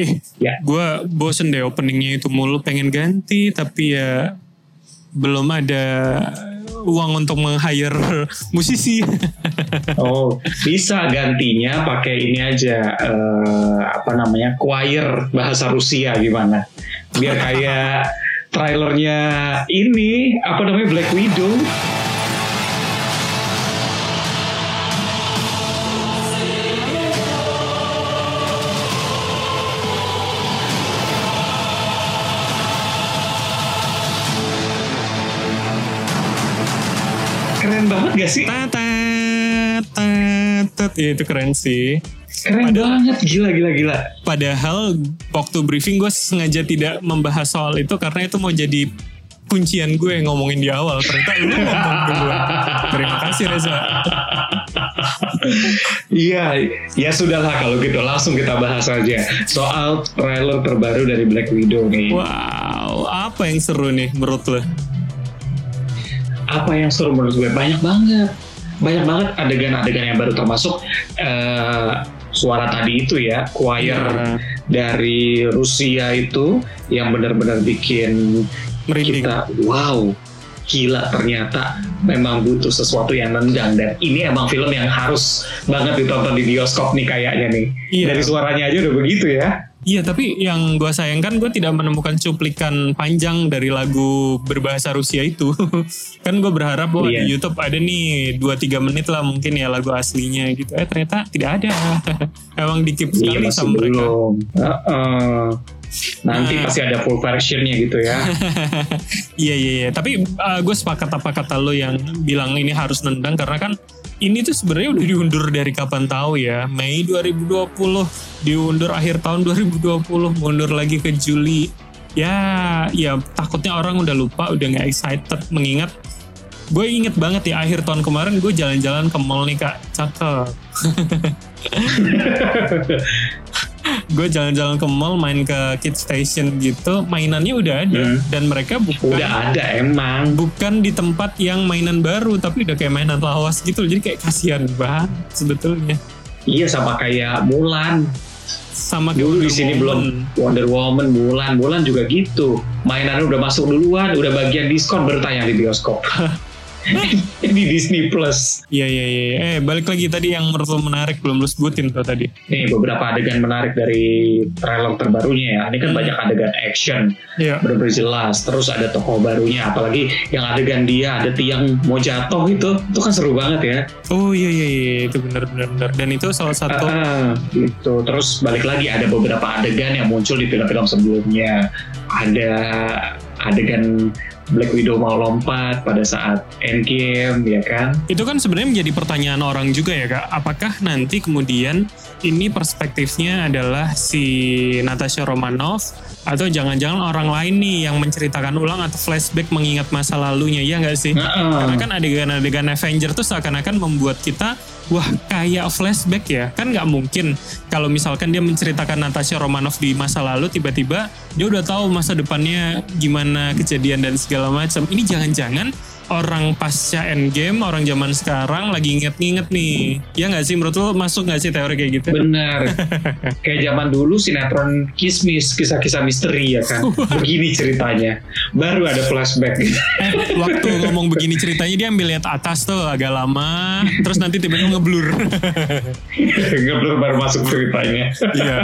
Eh, Ya. gue bosen deh openingnya itu mulu pengen ganti tapi ya belum ada uang untuk meng-hire musisi. Oh, bisa gantinya pakai ini aja eh, apa namanya choir bahasa Rusia gimana? Biar kayak trailernya ini apa namanya Black Widow. Banget gak sih? Tatat, tatat. Ya, itu keren sih. Keren banget, gila gila gila. Padahal waktu briefing gue sengaja tidak membahas soal itu karena itu mau jadi kuncian gue ngomongin di awal. Ternyata lu ngomong duluan. Terima kasih Reza. Iya, ya sudahlah kalau gitu langsung kita bahas aja soal trailer terbaru dari Black Widow nih. Wow, apa yang seru nih menurut lo? Apa yang seru menurut gue banyak banget, banyak banget adegan-adegan yang baru termasuk eh, suara tadi itu ya, choir Iya. dari Rusia itu yang benar-benar bikin Merinding. kita wow gila ternyata memang butuh sesuatu yang nendang dan ini emang film yang harus banget ditonton di bioskop nih kayaknya nih Iya. dari suaranya aja udah begitu ya Iya, tapi yang gue sayangkan gue tidak menemukan cuplikan panjang dari lagu berbahasa Rusia itu. kan gue berharap bahwa Iya. di YouTube ada nih 2-3 menit lah mungkin ya lagu aslinya gitu. Eh ternyata tidak ada. Emang dikip sekali iya sama mereka. belum Heeh. nanti Nah. pasti ada full versionnya gitu ya Iya iya iya. Tapi gue sepakat apa kata lo yang bilang ini harus nendang karena kan ini tuh sebenarnya udah diundur dari kapan tahu ya. Mei 2020 diundur akhir tahun 2020 mundur lagi ke Juli. Ya, ya takutnya orang udah lupa, udah nggak excited mengingat gue inget banget ya akhir tahun kemarin gue jalan-jalan ke mall nih kak cakep gue jalan-jalan ke mall main ke kid station gitu mainannya udah ada. Hmm. dan mereka bukan udah ada emang. bukan di tempat yang mainan baru tapi udah kayak mainan lawas gitu. Jadi kayak kasihan banget sebetulnya. Iya sama kayak Mulan. Sama dulu di sini belum. Wonder Woman Mulan. Mulan juga gitu. Mainannya udah masuk duluan udah bagian diskon baru tayang di bioskop di Disney Plus. Iya iya iya eh balik lagi tadi yang menurut lo menarik belum lo sebutin tuh tadi. Nih beberapa adegan menarik dari trailer terbarunya ya. Ini kan banyak adegan action. Iya. Benar-benar jelas. Terus ada tokoh barunya. Apalagi yang adegan dia ada tiang mau jatuh itu itu kan seru banget ya. Oh iya iya iya. Itu benar benar benar dan itu salah satu Ah, gitu. Terus balik lagi ada beberapa adegan yang muncul di film-film sebelumnya. Ada adegan Black Widow mau lompat pada saat Endgame ya kan Itu kan sebenarnya menjadi pertanyaan orang juga ya kak. Apakah nanti kemudian ini perspektifnya adalah si Natasha Romanoff atau jangan-jangan orang lain nih yang menceritakan ulang atau flashback mengingat masa lalunya ya nggak sih? Nah, Karena kan adegan-adegan Avenger tuh seakan-akan membuat kita wah kayak flashback ya. Kan nggak mungkin kalau misalkan dia menceritakan Natasha Romanoff di masa lalu tiba-tiba dia udah tahu masa depannya gimana kejadian dan segala macam. Ini jangan-jangan orang pasca endgame orang zaman sekarang lagi inget-inget nih. Ya nggak sih? Menurut lo masuk nggak sih teori kayak gitu? Benar. Kayak zaman dulu sinetron kismis kisah-kisah misteri ya kan? Begini ceritanya. Baru ada flashback. Eh, waktu ngomong begini ceritanya dia ambil lihat atas tuh agak lama. Terus nanti tiba-tiba ngeblur. Nggak belum baru masuk ceritanya. Iya.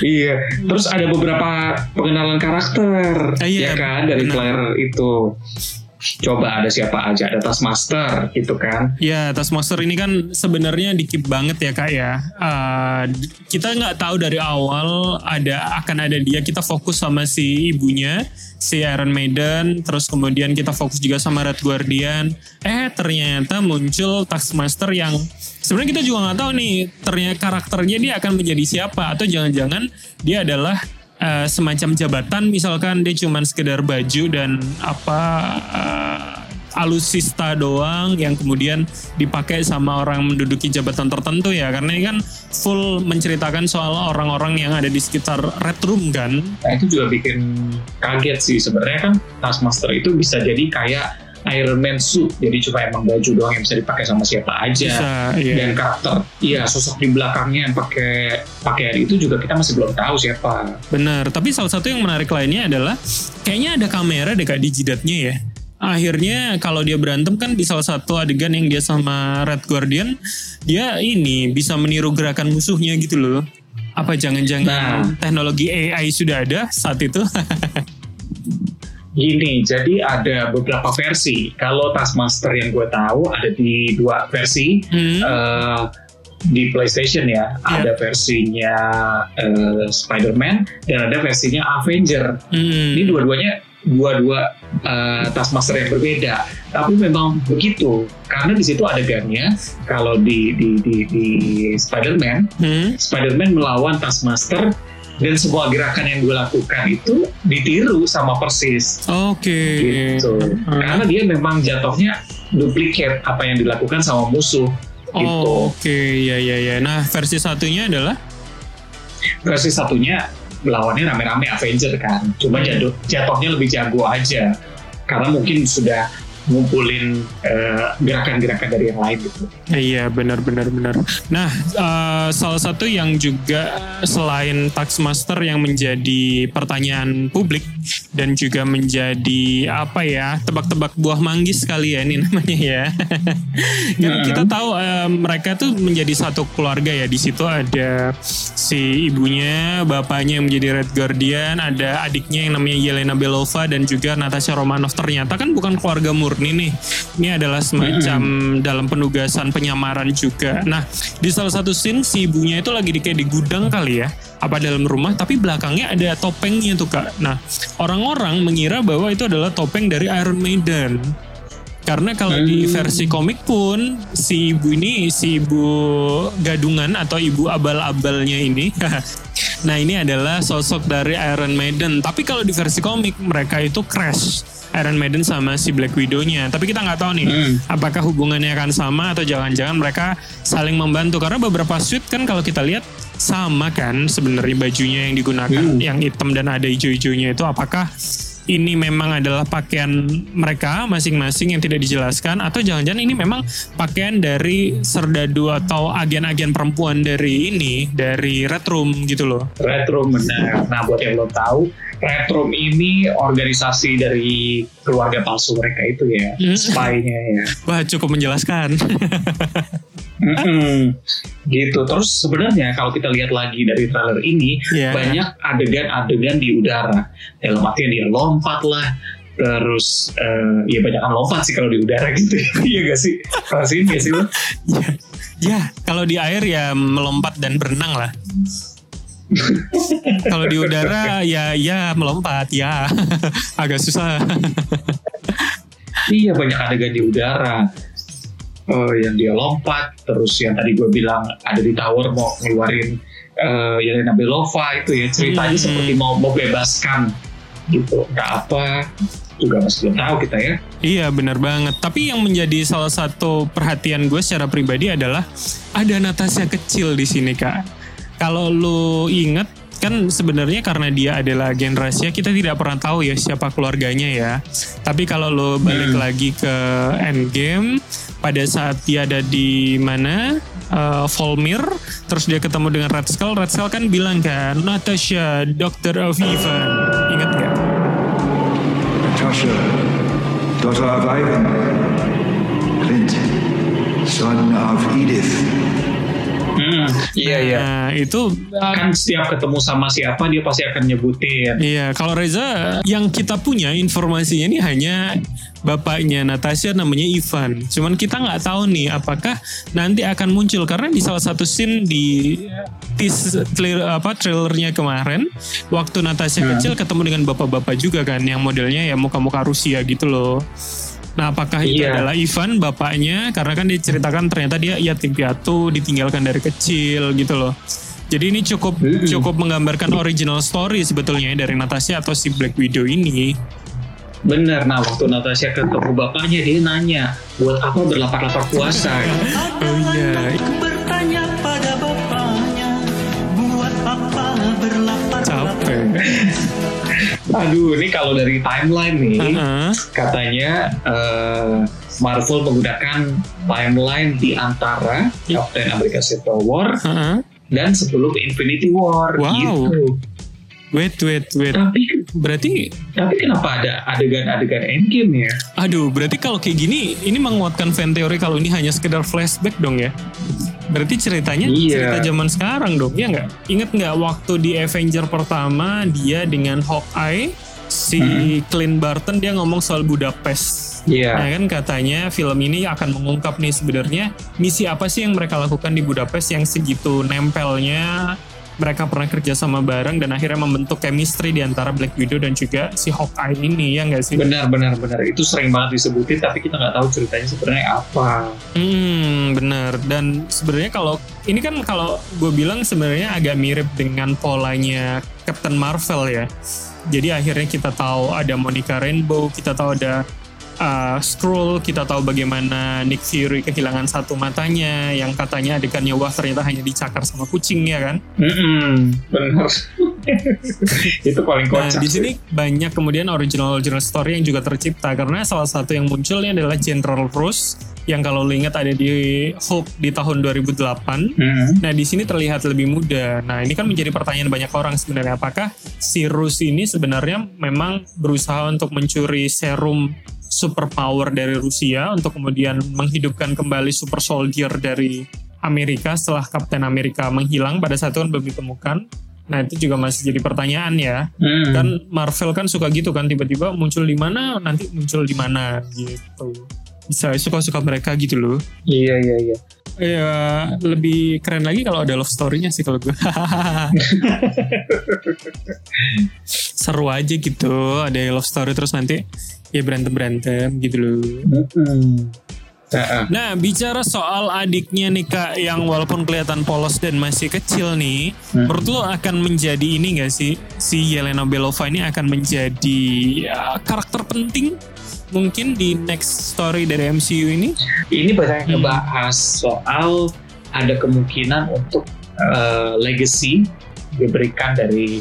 Iya, terus ada beberapa pengenalan karakter, Ah, iya, ya kan? Dari. Claire itu. Coba ada siapa aja, ada Taskmaster gitu kan. Ya, Taskmaster ini kan sebenarnya dikip banget ya kak ya. D- kita nggak tahu dari awal ada akan ada dia. Kita fokus sama si ibunya, si Iron Maiden. Terus kemudian kita fokus juga sama Red Guardian. Eh ternyata muncul Taskmaster yang sebenarnya kita juga nggak tahu nih. Ternyata karakternya dia akan menjadi siapa atau jangan-jangan dia adalah eh, semacam jabatan misalkan dia cuman sekedar baju dan apa eh, alusista doang yang kemudian dipakai sama orang menduduki jabatan tertentu ya. Karena ini kan full menceritakan soal orang-orang yang ada di sekitar Red Room kan. Nah itu juga bikin kaget sih. Sebenarnya kan Taskmaster itu bisa jadi kayak Iron Man suit jadi cuma emang baju doang yang bisa dipakai sama siapa aja Bisa, iya. dan karakter iya sosok di belakangnya yang pakai pakaian itu juga kita masih belum tahu siapa Benar, tapi salah satu yang menarik lainnya adalah kayaknya ada kamera deh kak di jidatnya ya. Akhirnya kalau dia berantem kan di salah satu adegan yang dia sama Red Guardian, dia ini bisa meniru gerakan musuhnya gitu loh. Apa jangan-jangan Nah. teknologi AI sudah ada saat itu? Gini, jadi ada beberapa versi. Kalau Taskmaster yang gue tahu ada di dua versi. Hmm. Eh, di PlayStation ya, ada versinya eh, Spider-Man dan ada versinya Avenger. Hmm. Ini dua-duanya dua-dua eh, Taskmaster yang berbeda. Tapi memang begitu karena di situ adegannya kalau di di di, di Spider-Man, Hmm. Spider-Man melawan Taskmaster dan semua gerakan yang gue lakukan itu ditiru sama persis Oke. gitu. Hmm. Karena dia memang jatuhnya duplikat apa yang dilakukan sama musuh gitu. Oh, Oke, ya ya ya. Nah, versi satunya adalah Versi satunya lawannya rame-rame Avenger kan. Cuma jatuh, jatuhnya lebih jago aja. Karena mungkin sudah ngumpulin eh, gerakan-gerakan dari yang lain gitu. Iya benar benar. Nah eh, salah satu yang juga selain Taxmaster yang menjadi pertanyaan publik dan juga menjadi apa ya tebak-tebak buah manggis kali ya ini namanya ya. Kita tahu eh, mereka tuh menjadi satu keluarga ya. Di situ ada si ibunya, bapaknya yang menjadi Red Guardian, ada adiknya yang namanya Yelena Belova dan juga Natasha Romanoff. Ternyata kan bukan keluarga murni nih. Ini adalah semacam dalam penugasan penyamaran juga. Nah, di salah satu scene si ibunya itu lagi di kayak di gudang kali ya. Apa dalam rumah tapi belakangnya ada topengnya tuh Kak. Nah, orang-orang mengira bahwa itu adalah topeng dari Iron Maiden. Karena kalau di versi komik pun si ibu ini si ibu gadungan atau ibu abal-abalnya ini Nah ini adalah sosok dari Iron Maiden. Tapi kalau di versi komik mereka itu crash Iron Maiden sama si Black Widow-nya. Tapi kita nggak tahu nih Hmm. apakah hubungannya akan sama atau jangan-jangan mereka saling membantu. Karena beberapa suit kan kalau kita lihat sama kan sebenarnya bajunya yang digunakan, Hmm. yang hitam dan ada hijau-hijaunya itu apakah ini memang adalah pakaian mereka masing-masing yang tidak dijelaskan atau jangan-jangan ini memang pakaian dari serdadu atau agen-agen perempuan dari ini dari Red Room gitu loh. Red Room benar. Nah buat yang belum tahu, Red Room ini organisasi dari keluarga palsu mereka itu ya, Hmm. spy-nya ya. Wah cukup menjelaskan. Gitu. Terus sebenarnya kalau kita lihat lagi dari trailer ini Iya. banyak adegan-adegan di udara. Dalam artian dia lompat lah. Terus eh, ya banyak lompat sih kalau di udara gitu. Iya gak sih? Kalau gak sih lo? ya, ya kalau di air ya melompat dan berenang lah. Kalau di udara ya ya melompat ya agak susah. Iya banyak adegan di udara. Eh, yang dia lompat, terus yang tadi gue bilang ada di tower mau ngeluarin eh Yelena Belova itu ya ceritanya Hmm. seperti mau mau bebaskan gitu. Nggak apa juga masih belum tahu kita ya. Iya benar banget. Tapi yang menjadi salah satu perhatian gue secara pribadi adalah ada Natasha kecil di sini kak. Kalau lu inget kan sebenarnya karena dia adalah agen rahasia kita tidak pernah tahu ya siapa keluarganya ya. Tapi kalau lu balik Hmm. lagi ke Endgame pada saat dia ada di mana eh, Volmir terus dia ketemu dengan Red Skull Red Skull kan bilang kan Natasha Doctor of Ivan ingat nggak? Natasha, daughter of Ivan, Clint, son of Edith. Hmm, iya iya. Nah itu Kan setiap ketemu sama siapa dia pasti akan nyebutin. Iya, kalau Reza yang kita punya informasinya ini hanya bapaknya Natasha namanya Ivan. Cuman kita nggak tahu nih apakah nanti akan muncul karena di salah satu scene di tease trailer, apa trailernya kemarin waktu Natasha Hmm. kecil ketemu dengan bapak-bapak juga kan yang modelnya ya muka-muka Rusia gitu loh. Nah, apakah itu Iya. adalah Ivan bapaknya? Karena kan diceritakan ternyata dia yatim piatu, ditinggalkan dari kecil gitu loh. Jadi ini cukup Mm-mm. cukup menggambarkan original story sebetulnya dari Natasha atau si Black Widow ini. Bener, nah waktu Natasha ketemu bapaknya dia nanya, buat apa berlapar-lapar puasa? Oh iya. Aku bertanya pada bapaknya Buat apa berlapar Capek. Aduh, ini kalau dari timeline nih, Heeh. katanya eh, Marvel menggunakan timeline di antara Captain America Civil War Heeh. dan sebelum Infinity War Wow. gitu. Wait, wait, wait. Tapi Berarti, tapi kenapa ada adegan-adegan endgame ya? aduh, berarti kalau kayak gini, ini menguatkan fan teori kalau ini hanya sekedar flashback dong ya? Berarti ceritanya Iya. cerita zaman sekarang dong, ya nggak? Ingat nggak waktu di Avenger pertama dia dengan Hawkeye, si Clint Barton dia ngomong soal Budapest. Iya. Nah kan katanya film ini akan mengungkap nih sebenarnya misi apa sih yang mereka lakukan di Budapest yang segitu nempelnya mereka pernah kerja sama bareng dan akhirnya membentuk chemistry di antara Black Widow dan juga si Hawkeye ini ya nggak sih? Benar, benar, benar. Itu sering banget disebutin, tapi kita nggak tahu ceritanya sebenarnya apa. Hmm benar dan sebenarnya kalau ini kan kalau gue bilang sebenarnya agak mirip dengan polanya Captain Marvel ya. Jadi akhirnya kita tahu ada Monica Rainbow, kita tahu ada uh, Skrull, kita tahu bagaimana Nick Fury kehilangan satu matanya, yang katanya adegannya wah ternyata hanya dicakar sama kucing ya kan. Mm-mm, benar. itu paling Nah kocak. di sih. sini banyak kemudian original original story yang juga tercipta karena salah satu yang muncul ini adalah General Ross yang kalau lo ingat ada di Hulk di tahun 2008. Mm. Nah di sini terlihat lebih muda. Nah ini kan menjadi pertanyaan banyak orang sebenarnya apakah si ini sebenarnya memang berusaha untuk mencuri serum superpower dari Rusia untuk kemudian menghidupkan kembali super soldier dari Amerika setelah Kapten Amerika menghilang pada saat itu kan belum ditemukan. Nah itu juga masih jadi pertanyaan ya. Mm. Kan Marvel kan suka gitu kan tiba-tiba muncul di mana nanti muncul di mana gitu. Bisa suka-suka mereka gitu loh. Iya, iya, iya. Ya lebih keren lagi kalau ada love story-nya sih kalau gue. Seru aja gitu, ada love story terus nanti ya berantem-berantem gitu loh. Mm-mm. Heeh. Nah bicara soal adiknya nih kak yang walaupun kelihatan polos dan masih kecil nih, Hmm. menurut lo akan menjadi ini gak sih si Yelena Belova ini akan menjadi ya, karakter penting mungkin di next story dari MCU ini? Ini banyak yang Hmm. ngebahas soal ada kemungkinan untuk eh, legacy diberikan dari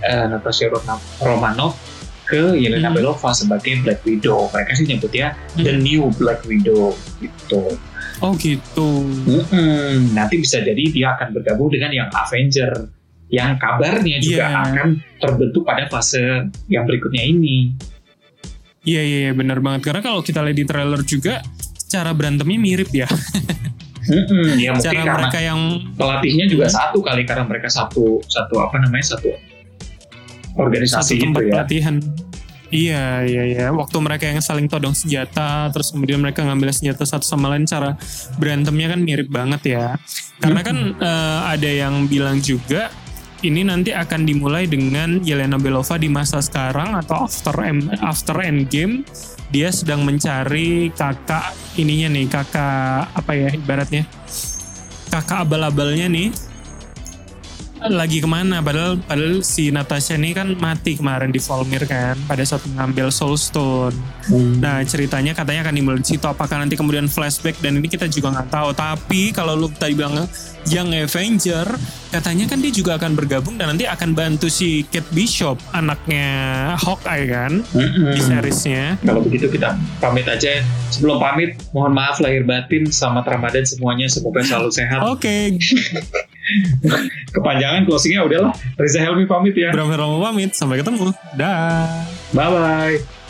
eh, Natasha Roma- Romanoff ke Yelena Hmm. Belova sebagai Black Widow. Mereka sih nyebutnya the Hmm. new Black Widow gitu. Oh gitu. Mm-mm. Nanti bisa jadi dia akan bergabung dengan yang Avenger yang kabarnya juga Iya. akan terbentuk pada fase yang berikutnya ini. Iya iya iya, benar banget karena kalau kita lihat di trailer juga cara berantemnya mirip ya. Mm-mm. Ya mungkin cara mereka yang pelatihnya juga satu kali karena mereka satu satu apa namanya satu satu organisasi tempat itu ya. pelatihan. Iya iya iya. Waktu mereka yang saling todong senjata, terus kemudian mereka ngambil senjata satu sama lain, cara berantemnya kan mirip banget ya. Karena kan eh, ada yang bilang juga ini nanti akan dimulai dengan Yelena Belova di masa sekarang atau after M, after Endgame dia sedang mencari kakak ininya nih kakak apa ya ibaratnya kakak abal-abalnya nih lagi ke mana padahal padahal si Natasha ini kan mati kemarin di Volmir kan pada saat mengambil Soul Stone Hmm. Nah ceritanya katanya akan dimulai di situ. Apakah nanti kemudian flashback dan ini kita juga nggak tahu. Tapi kalau lu tadi bilang Young Avenger, katanya kan dia juga akan bergabung dan nanti akan bantu si Kate Bishop, anaknya Hawkeye kan Mm-mm. di seriesnya. Kalau begitu kita pamit aja. Sebelum pamit, mohon maaf lahir batin, selamat Ramadan semuanya, semoga selalu sehat. Oke, Kepanjangan closingnya udahlah. Reza Helmi pamit ya. Bram Heroma pamit. Sampai ketemu. Dah. Bye bye.